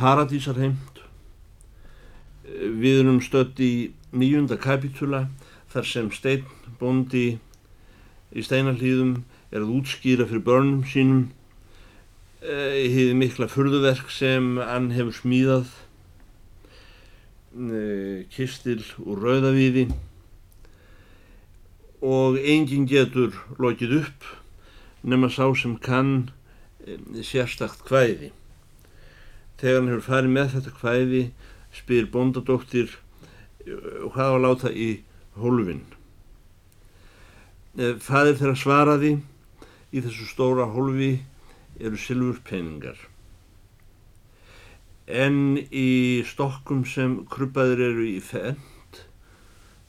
Paradísarheimt. Við erum stött í nýjunda kapitula þar sem stein bondi í steinarlýðum er að útskýra fyrir börnum sínum hefði mikla furðuverk sem hann hefur smíðað kistil úr rauðavíði og enginn getur lokið upp nema sá sem kann sérstakt hvæði. Þegar hann hefur farið með þetta hvæði spyr bondadóttir hvað á að láta í hólfinn. Fæðir þeirra svaraði í þessu stóra hólfi eru silfurpenningar. En í stokkum sem kruppaður eru í fend,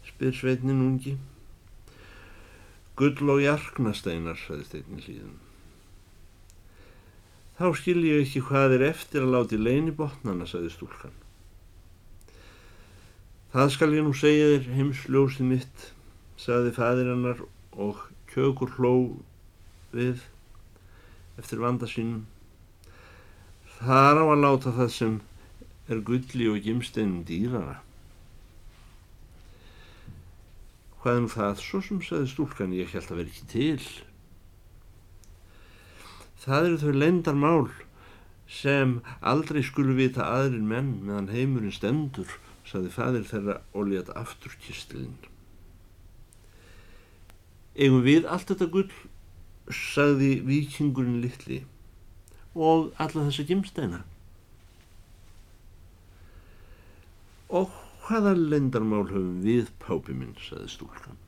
spyr sveitnin ungi. Gull og jarknasteinar, sagði steitin hlýðum. Þá skil ég ekki hvað er eftir að láti leini botnana, sagði stúlkan. Það skal ég nú segja þér heimsljósið mitt, sagði fæðir hennar og kjögur hló við eftir vanda sínum. Það er á að láta það sem er gulli og gimsteinum dýrara. Hvað er nú það svo sem sagði stúlkan ég held að vera ekki til? Það eru þau lendarmál sem aldrei skulu vita aðrir menn meðan heimurinn stendur, sagði fæðir þeirra og létt aftur kistilinn. Eigum við allt þetta gull, sagði vikingurinn litli og alla þessa gimsteina. Og hvaða lendarmál höfum við pápi minn, sagði stúlkan.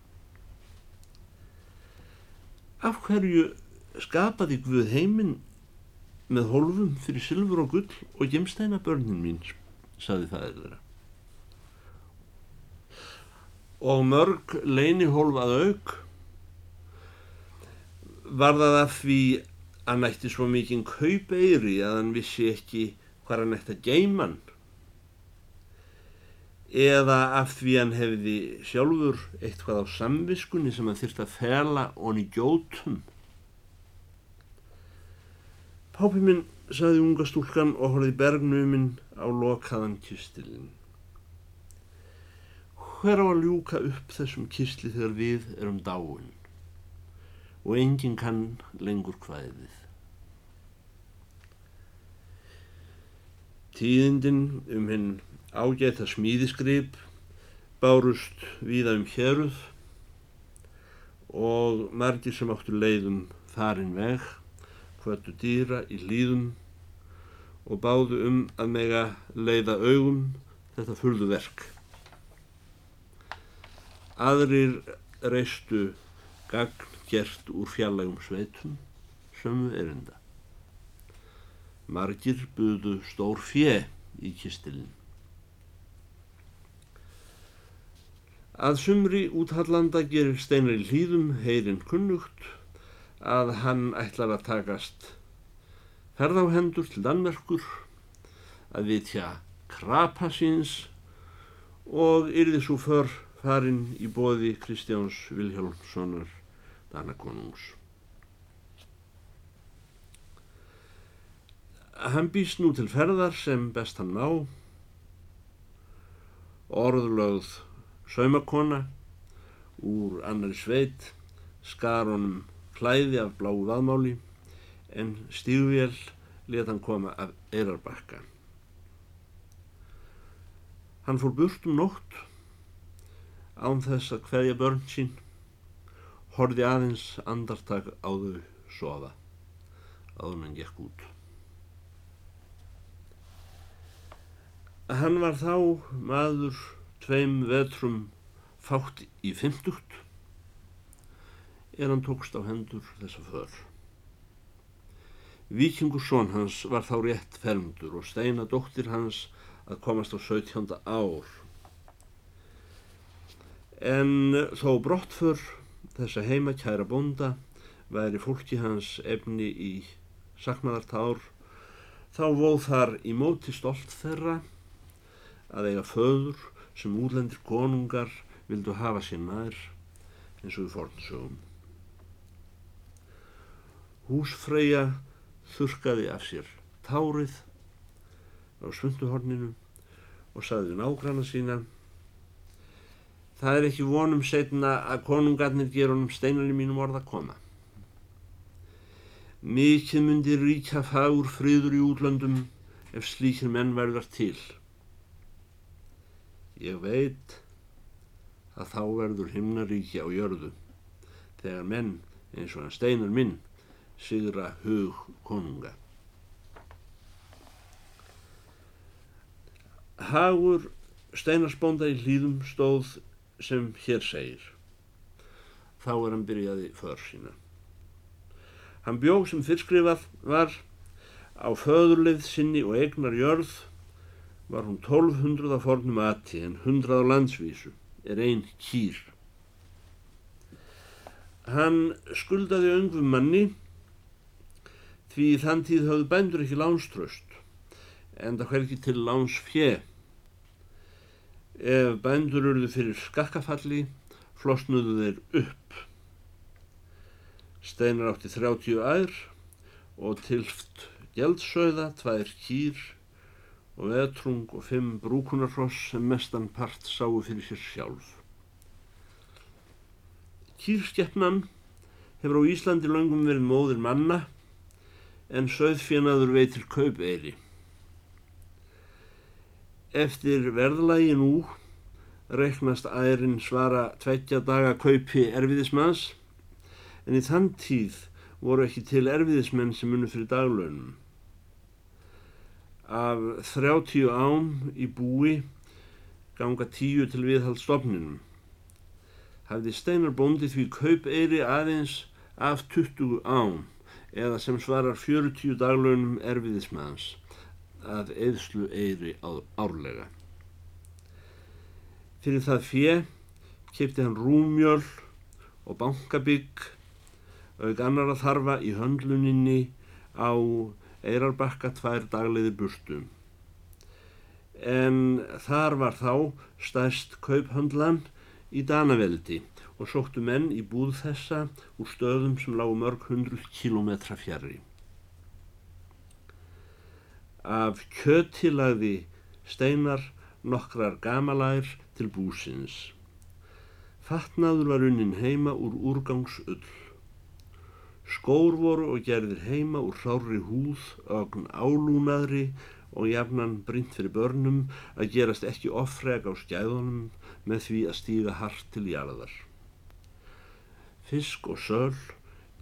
Af hverju skapaði Guð heiminn með hólfum fyrir sylfur og gull og gemsteina börnin mín, sagði það eðra. Og mörg leini hólf að auk var það af því að nætti svo mikinn kaupeiri að hann vissi ekki hvað hann nætti að geiman eða af því hann hefði sjálfur eitthvað á samviskunni sem hann þyrst að fela honni gjótum. Pápi minn, saði unga stúlkan og horfið bergnuminn á lokaðan kistilinn. Hver á að ljúka upp þessum kistli þegar við erum dáin og enginn kann lengur hvaðið. Tíðindin um hinn ágæta smíðisgrip bárust víða um héruð og margir sem áttu leiðum þarinn veg, hvötu dýra í hlýðum og báðu um að mega leiða augum þetta furðu verk. Aðrir reistu gagn gert úr fjallægum sveitum sömu erinda. Margir buðu stór fjö í kistilinn. Að sumri úthallanda gerir steinar í hlýðum heyrinn kunnugt að hann ætlar að takast ferðáhendur til Danmerkur að vitja krapa síns og yrði svo för farinn í bóði Kristjáns Vilhjálmssonar Danakonungs. Hann býst nú til ferðar sem best hann ná, orðlögð saumakona úr annari sveit, skar honum klæði af bláu vaðmáli en stígvél let hann koma af eirarbakka. Hann fór burt um nótt án þess að hverja börn sín, horfi aðeins andartak á þau sofa, áður en gekk út. Hann var þá maður tveim vetrum fátt í fymtugt er hann tókst á hendur þessa för. Víkingur són hans var þá rétt fermdur og steina dóttir hans að komast á 17. ár. En þó brottför þessa heima kæra bonda væri fólki hans efni í saknaðartár þá vóð þar í móti stolt þeirra að eiga föður sem útlendir konungar vildu hafa sér nær eins og við fornsögum. Húsfreyja þurkaði af sér tárið, á svunduhorninu og saði við nágranna sína Það er ekki vonum setna að konungarnir ger honum steinunni mínum orða koma. Mikið myndi ríkja fagur friður í útlöndum ef slíkir menn verðar til. Ég veit að þá verður himnaríki á jörðu þegar menn eins og hann steinar minn sigra hug konunga. Hagur steinarsbónda í hlýðum stóð sem hér segir. Þá er hann byrjaði för sína. Hann bjóð sem fyrskrifað var á föðurleið sinni og egnar jörð var hún 1200 af fornum aðti en 100 á landsvísu er einn kýr. Hann skuldaði öngum manni því þann tíð höfðu bændur ekki lánströst en það hver ekki til láns fjö Ef bændur urðu fyrir skakkafalli, flosnuðu þeir upp. Steinar átti 30 ær og tilft gjeldsauða, tvær kýr og veðtrung og fimm brúkunarross sem mestan part sáu fyrir sér sjálf. Kýrskeppnan hefur á Íslandi langum verið móðir manna en söðfjenaður veitir kaupeyri. Eftir verðlægi nú reiknast ærin svara tveggja daga kaupi erfiðismanns en í þann tíð voru ekki til erfiðismenn sem munum fyrir daglönum. Af 30 ám í búi ganga tíu til viðhaldstofninum. Hafði Steinar bóndi því kaupeyri aðeins af 20 ám eða sem svarar 40 daglönum erfiðismanns að eðslu eiri árlega. Fyrir það fjö kipti hann rúmjöl og bankabygg auk annar að þarfa í höndluninni á eirarbakka tvær dagliði burtum. En þar var þá stærst kauphöndlan í Danaveldi og sóttu menn í búð þessa úr stöðum sem lágu mörg hundruð kilómetra fjari. Af kjötilagði steinar nokkrar gamalær til búsins. Fatnaður var unnin heima úr úrgangsull. Skór voru og gerðir heima úr hrári húð, ögn álúnaðri og jafnan brynt fyrir börnum að gerast ekki offreg á skæðunum með því að stíga hart til jarðar. Fisk og söl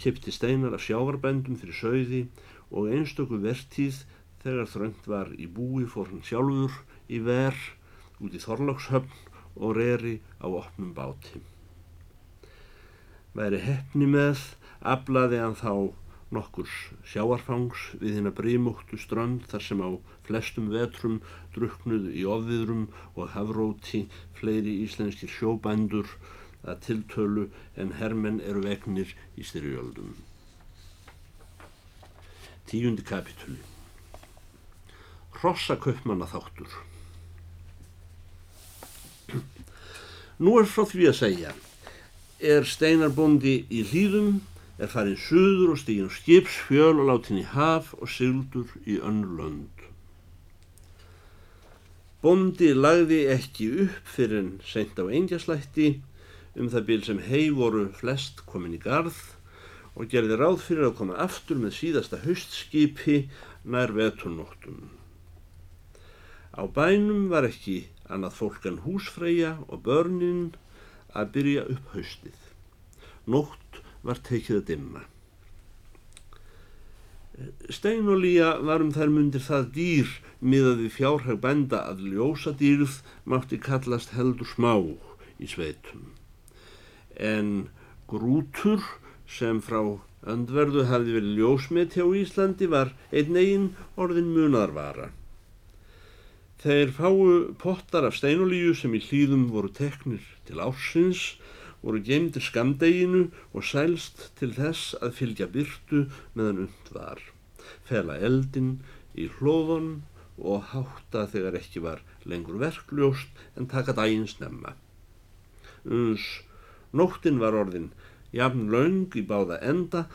kipti steinar af sjáarbændum fyrir sögði og einstöku vertíð Þegar þröngt var í búi fór hann sjálfur í ver út í Þorlókshöfn og reri á opnum báti. Væri hefni með, aflaði hann þá nokkurs sjáarfangs við hérna brímúttu strönd þar sem á flestum vetrum druknuð í ofviðrum og hafróti fleiri íslenskir sjóbændur að tiltölu en hermenn eru vegnir í styrjöldum. Tíundi kapitúli hrossakaupmanna þáttur. Nú er frá því að segja, er steinarbondi í hlýðum, er farin suður og stígin skipsfjöl og látin í haf og sigldur í önnur lönd. Bondi lagði ekki upp fyrir en seint á eingjaslætti um það bíl sem hei voru flest komin í garð og gerði ráð fyrir að koma aftur með síðasta haustskipi nær veturnóttum. Á bænum var ekki annað fólk en húsfreyja og börnin að byrja upp haustið. Nótt var tekið að dimma. Steinolíja var um þær mundir það dýr miðað við fjárhag benda að ljósa dýrð mátti kallast heldur smá í sveitum. En grútur sem frá öndverðu hafði verið ljósmet hjá Íslandi var einn eigin orðin munarvara. Þeir fáu pottar af steinolíu sem í hlýðum voru teknir til ársins voru geimdir skamdeginu og sælst til þess að fylgja byrtu meðan und var. Fela eldin í hlóðun og hátta þegar ekki var lengur verkljóst en taka daginn snemma. Uns nóttin var orðin jafn laung í báða enda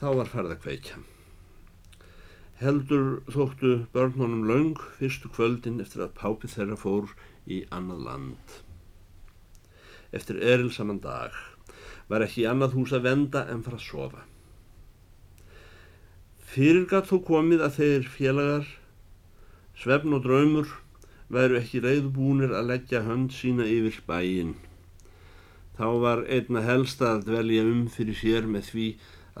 þá var farða kveikja. heldur þóttu börnunum laung fyrstu kvöldin eftir að pápi þeirra fór í annað land. Eftir erilsaman dag var ekki annað hús að venda en fara að sofa. Fyrirgat þó komið að þeir félagar, svefn og draumur, væru ekki reyðbúnir að leggja hönd sína yfir bæinn. Þá var einna helst að dvelja um fyrir sér með því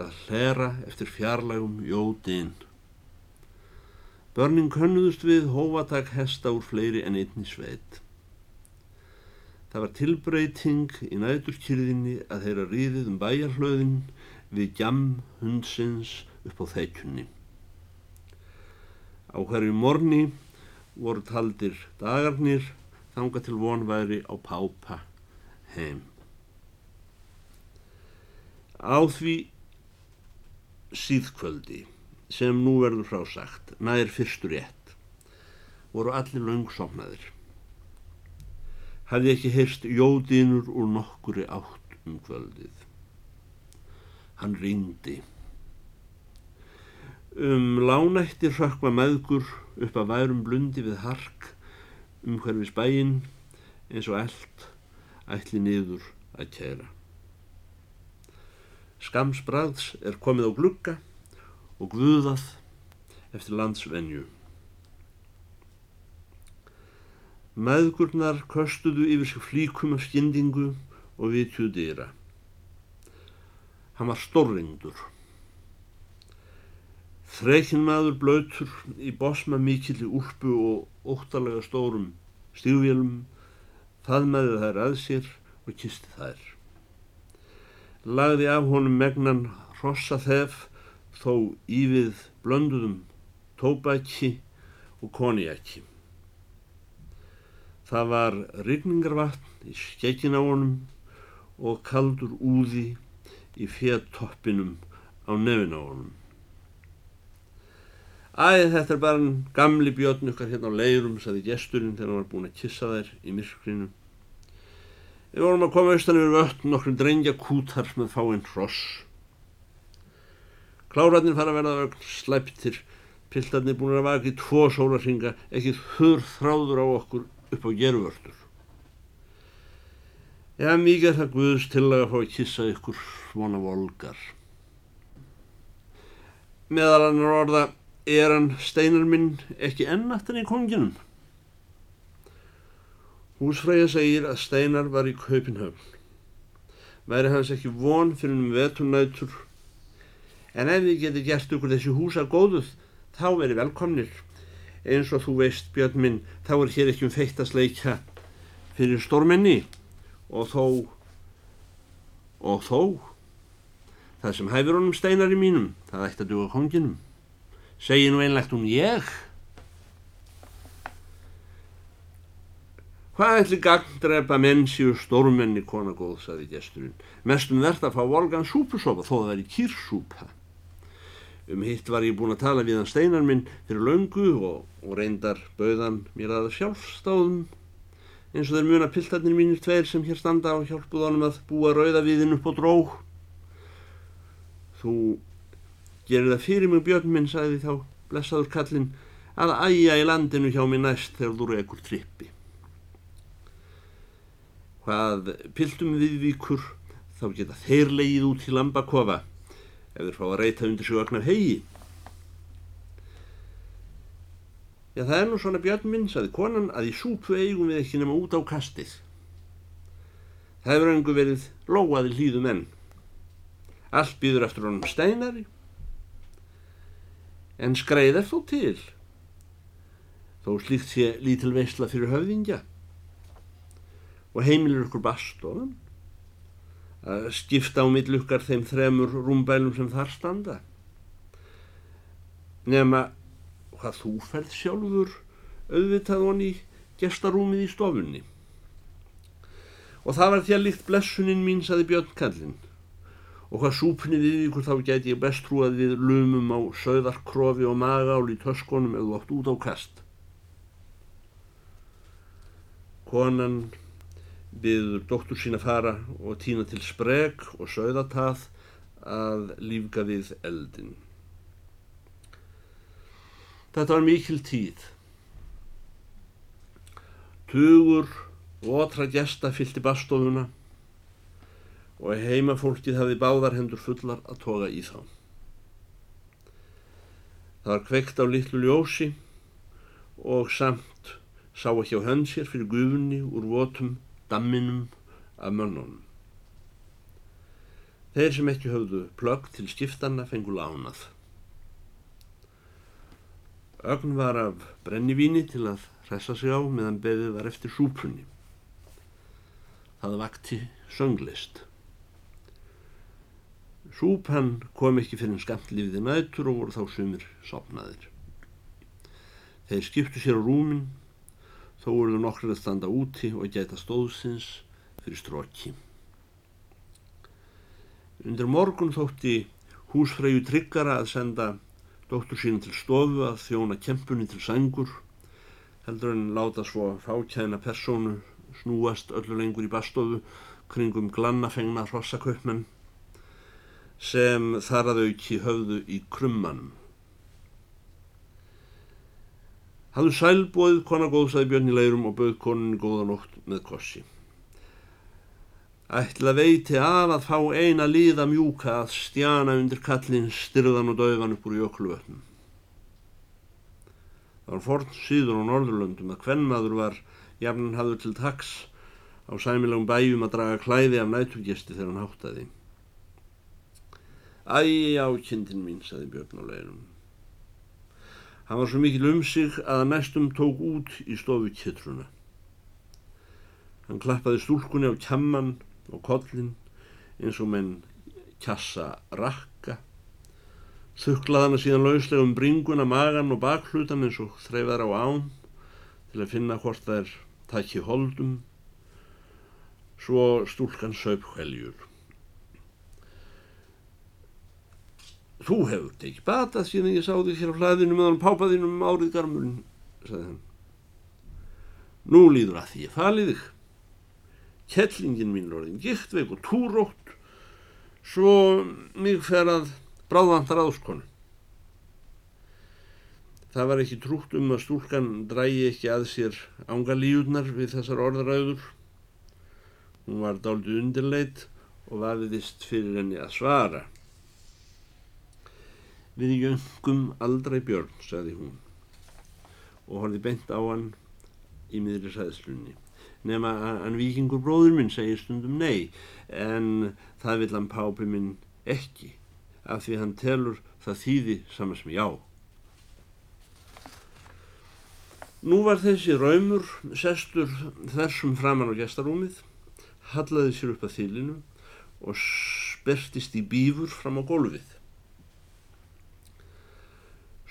að hlera eftir fjarlægum jótiinn. Börnin könnuðust við hófatak hesta úr fleiri en einni sveit. Það var tilbreyting í næturkyrðinni að þeirra ríðið um bæjarhlöðin við gjam hundsins upp á þeikjunni. Á hverju morni voru taldir dagarnir þanga til vonværi á pápa heim. Á því síðkvöldi sem nú verður frásagt, nær fyrstur rétt, voru allir langsofnaðir. Hafði ekki heyrst jódínur úr nokkuri átt um kvöldið. Hann ringdi. Um lánættir hrökkva meðgur upp að værum blundi við hark um hverfis bæinn eins og allt ætli niður að kæra. Skamsbræðs er komið á glugga og guðað eftir landsvenju. Maðgurnar köstuðu yfir sig flíkum af skyndingu og vitjuð dýra. Hann var stórringdur. Þreikinn maður blöytur í bosma mikill í úlpu og óttalega stórum stígvélum, faðmaði þær að sér og kisti þær lagði af honum megnan rossa þef þó ívið blönduðum tóbæki og koniaki. Það var rigningarvatn í skekkin á honum og kaldur úði í fjettoppinum á nefin á honum. Æð þetta er bara en gamli björn ykkar hérna á leirum, saði gesturinn þegar hann var búin að kissa þær í myrkrinu. Við vorum að koma austan yfir vötn nokkrum drengja kútar með fáinn hross. Kláratnir fara að verða ögn slæptir, piltarnir búin að vaka í tvo sólarhinga, ekki þurr þráður á okkur upp á geruvörtur. Já, mikið er það Guðs til að fá að kissa ykkur svona volgar. Meðal annar orða er hann steinar minn ekki ennattan í konginum. Húsfræja segir að Steinar var í Kaupinhöfn. Væri hans ekki von fyrir um veturnætur. En ef þið getur gert ykkur þessi húsa góðuð, þá veri velkomnir. Eins og þú veist, Björn minn, þá er hér ekki um feitt að sleikja fyrir stórmenni. Og þó, og þó, það sem hæfur honum Steinar í mínum, það ætti að duga konginum. Segji nú einlegt um ég. Hvað ætli gagndrepa menn síu stórmenni konagóð, saði gesturinn. Mestum verðt að fá volgan súpusopa þó það væri kýrsúpa. Um hitt var ég búin að tala við hann steinar minn fyrir laungu og, og reyndar bauðan mér aða sjálfstáðum eins og þeir muna piltarnir mínir tveir sem hér standa og hjálpuð honum að búa rauða viðinn upp á dróg. Þú gerir það fyrir mig björn minn, sagði þá blessaður kallinn, að æja í landinu hjá mig næst þegar þú rekur trippi hvað piltum viðvíkur þá geta þeir leið út í lambakofa ef þeir fá að reyta undir sig vagnar hegi. Já það er nú svona björn minn, saði konan, að í súpu eigum við ekki nema út á kastið. Það hefur öngu verið lóaði hlýðu menn. Allt býður eftir honum steinari, en skreiðar þó til. Þó slíkt sé lítil veysla fyrir höfðingja og heimilir ykkur bastofan að skipta á millukkar þeim þremur rúmbælum sem þar standa. Nema hvað þú færð sjálfur auðvitað honni gestarúmið í stofunni. Og það var því að líkt blessunin mín saði Björn Kallin og hvað súpnið við ykkur þá gæti ég best trúað við lumum á söðarkrofi og magál í töskonum eða oft út á kast. Konan byður dóttur sína fara og týna til spreg og sögðatað að lífga við eldin. Þetta var mikil tíð. Tugur votra gesta fylgti bastofuna og heimafólkið hafði báðar hendur fullar að toga í þá. Það var kveikt á litlu ljósi og samt sá ekki á hönd sér fyrir gufunni úr votum damminum af mönnunum. Þeir sem ekki höfðu plögg til skiptanna fengu lánað. Ögn var af brennivíni til að hressa sig á meðan beðið var eftir súpunni. Það vakti sönglist. Súpan kom ekki fyrir en skamt lífiði nætur og voru þá sumir sopnaðir. Þeir skiptu sér á rúmin, þó voruðu nokkur að standa úti og geta stóðsins fyrir stróki. Undir morgun þótti húsfræju tryggara að senda dóttur sín til stofu að þjóna kempunni til sængur heldur en láta svo fákjæna persónu snúast öllu lengur í bastofu kringum glannafengna hrossakaupmenn sem þar að auki höfðu í krummanum. Hafðu sælbóið konar góðsæði björn í leirum og bauð koninni góðanótt með kossi. Ætla veiti af að fá eina líða mjúka að stjana undir kallin styrðan og dauðan upp úr jökluvötnum. Það var forn síður á Norðurlöndum að hvennmaður var jafn hafður til taks á sæmilegum bæjum að draga klæði af nætugesti þegar hann háttaði. Æi á kindin mín, saði Björn á leirum. Hann var svo mikil um sig að hann næstum tók út í stofu kittruna. Hann klappaði stúlkunni á kjamman og kollin eins og menn kjassa rakka. Þuklaði hana síðan lauslega um bringuna, magan og bakhlutan eins og þreifðar á án til að finna hvort þær takki holdum. Svo stúlkan söp hveljur Þú hefur tekið batað síðan ég sá þig hér á hlaðinu meðan pápaðinum um árið garmurinn, sagði hann. Nú líður að því ég falið þig kettlingin mín er orðin giftveik og túrótt svo mig fer að bráðvantar áskonu. Það var ekki trútt um að stúlkan drægi ekki að sér ángalíunar við þessar orðaræður. Hún var dálítið undirleit og vafiðist fyrir henni að svara. Við jöngum aldrei björn, sagði hún og horfið beint á hann í miðri sæðslunni nema að vikingur bróður minn segir stundum nei en það vil hann pápi minn ekki af því hann telur það þýði saman sem já. Nú var þessi raumur sestur þessum framann á gestarúmið, hallaði sér upp að þýlinu og spertist í bífur fram á gólfið.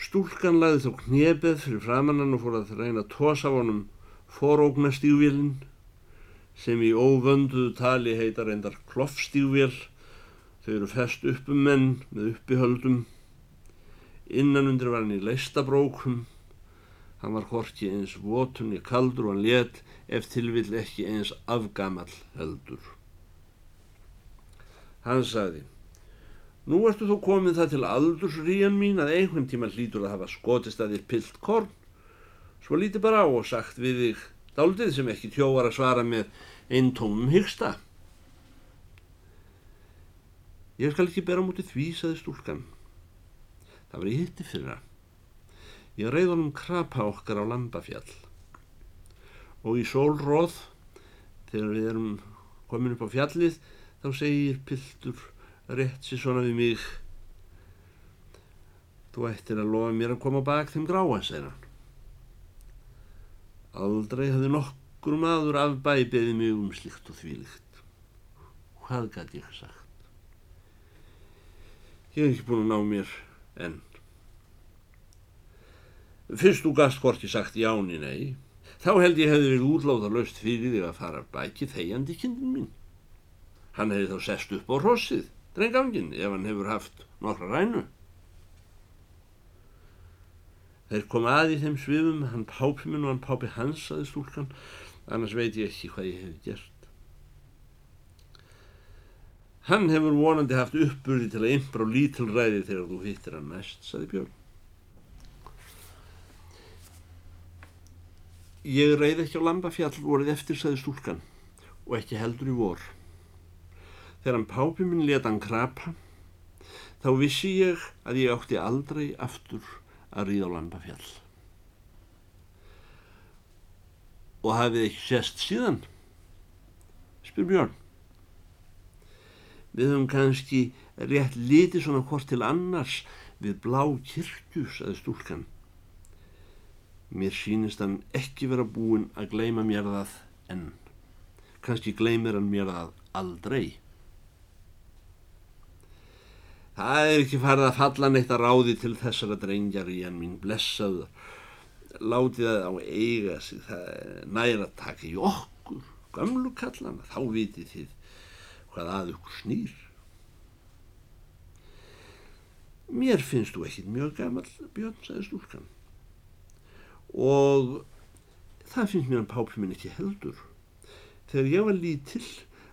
Stúlkan laði þó knebið fyrir framannan og fór að reyna að tósa á honum forógnastígvélinn sem í óvönduðu tali heitar endar kloffstígvél þau eru fest uppum menn með uppihöldum. Innan undir var hann í leistabrókum. Hann var horki eins votunni kaldur og hann let ef tilvill ekki eins afgamall heldur. Hann sagði nú ertu þó komið það til aldursríjan mín að einhvern tíma hlítur að hafa skotist að þér pilt korn Svo líti bara á og sagt við þig daldið sem ekki tjóvar að svara með einn tómum hyggsta. Ég skal ekki bera mútið því, saði stúlkan. Það var í hitti fyrra. Ég reyð honum krapa okkar á Lambafjall og í sólróð þegar við erum komin upp á fjallið þá segir Piltur rétt sér svona við mig Þú ættir að lofa mér að koma bak þeim gráa, segir hann. Aldrei hafði nokkur maður afbæpiði mig um slikt og þvílikt. Hvað gæti ég sagt? Ég hef ekki búin að ná mér enn. Fyrst þú gast hvorki sagt jáni nei, þá held ég hefði verið útláða löst fyrir þig að fara bæki þegjandi kindin mín. Hann hefði þá sest upp á rossið, drengangin, ef hann hefur haft nokkra rænu. Þeir kom að í þeim svifum, hann pápi minn og hann pápi hans, saði stúlkan, annars veit ég ekki hvað ég hef gert. Hann hefur vonandi haft uppburði til að ymbra og lítilræði þegar þú hittir hann mest, saði Björn. Ég reyði ekki á Lambafjall vorið eftir, saði stúlkan, og ekki heldur í vor. Þegar hann pápi minn leta hann krapa, þá vissi ég að ég átti aldrei aftur að ríða á Lambafjall. Og hafið ekki sest síðan? Spyr Björn. Við höfum kannski rétt litið svona hvort til annars við blá kirkju, saði stúlkan. Mér sínist hann ekki vera búin að gleima mér það en kannski gleimir hann mér það aldrei. Það er ekki farið að falla neitt að ráði til þessara drengjar í hann mín blessaður. Látið það á eiga sig, það er næra að taka í okkur, gamlu kallana, þá vitið þið hvað að ykkur snýr. Mér finnst þú ekkit mjög gammal, Björn, sagði stúlkan og það finnst mér að pápi minn ekki heldur. Þegar ég var lítill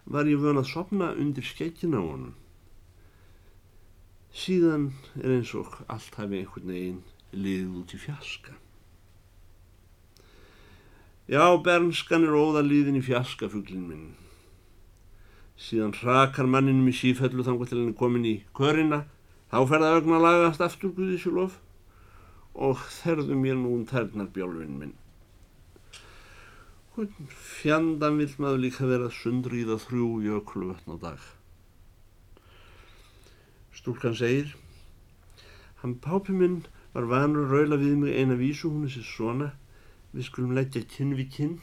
var ég vön að sopna undir skeikin á honum. Síðan er eins og allt hafi einhvern veginn liðið út í fjaska. Já, bernskan er óða liðin í fjaska, fugglin minn. Síðan rakar manninum í sífellu þannig til henni komin í körina, þá fer það augna að lagast aftur, Guðísjúlof og þerðu mér nú um tærnarbjálfin minn. Hvern fjandan vil maður líka vera sundrýða þrjú jökulvötn á dag. Stúlkan segir, hann pápi minn var vanur að raula við mig eina vísu, hún er sér svona, við skulum leggja kinn við kinn,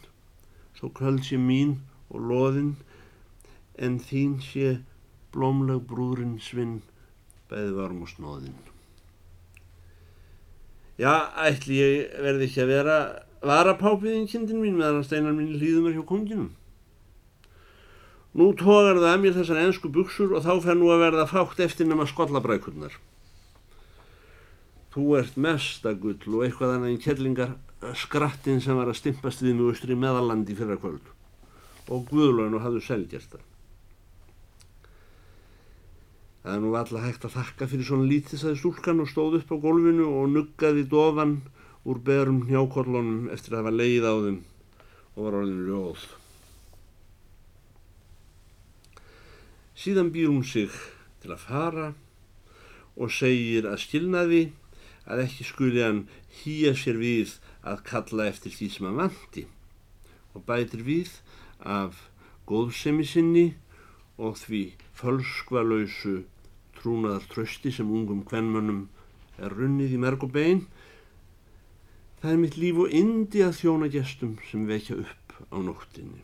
svo kvöld sé mín og loðinn, en þín sé blómleg brúðrin svinn, bæði varm og snóðinn. Já, ætli ég verði ekki að vera varapápiðin kindin mín meðan steinar mín hlýðum er hjá konginum. Nú tógar það að mér þessar ennsku buksur og þá fer nú að verða fátt eftir nema skollabrækurnar. Þú ert mestagull og eitthvað annað en kellingar skrattin sem var að stimpast við mjög austri meðalandi fyrra kvöld og guðlun og hafðu selgjast það. Það er nú alltaf hægt að þakka fyrir svona lítið sæði stúlkan og stóð upp á gólfinu og nuggaði dofan úr berum hjákollunum eftir að hafa leið á þeim og var orðin ljóð. Síðan býr hún sig til að fara og segir að skilnaði að ekki skuli hann hýja sér við að kalla eftir því sem hann vanti og bætir við af góðsemi sinni og því fölskvalausu trúnaðar trösti sem ungum kvennmönnum er runnið í merg og bein. Það er mitt líf og indi að þjóna gestum sem vekja upp á nóttinni.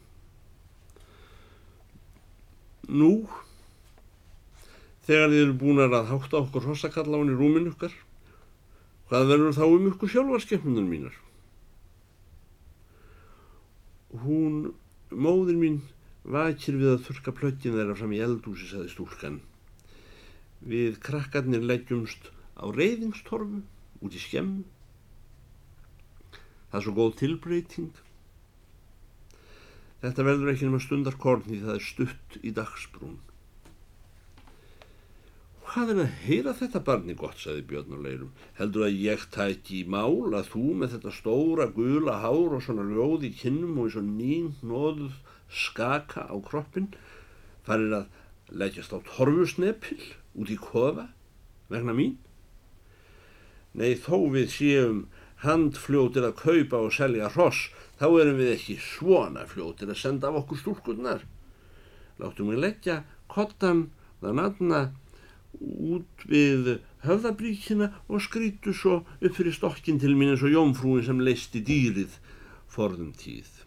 Nú, þegar þið eru búin að hátta okkur hossakalláin í rúminu okkar, hvað verður þá um ykkur sjálfarskefnunum mínar? Hún, móður mín, vakir við að þurka plöggin þeirra fram í eldúsi, saði stúlkan. Við krakkarnir leggjumst á reyðingstorfu út í skemmu. Það er svo góð tilbreyting. Þetta verður ekki nema stundarkorn því það er stutt í dagsbrún. Hvað er að heyra þetta barni gott, sagði Björn á leirum. Heldur að ég tæki í mál að þú með þetta stóra gula hár og svona ljóð í kinnum og í svona nýn nóðuð skaka á kroppin farir að leggjast á torfusnepil út í kofa vegna mín? Nei, þó við séum handfljótir að kaupa og selja hross, þá erum við ekki svona fljótir að senda af okkur stúrkurnar. Láttum við leggja kottan það nanna út við höfðabríkina og skrítu svo upp fyrir stokkin til mín eins og jómfrúin sem leisti dýrið forðum tíð.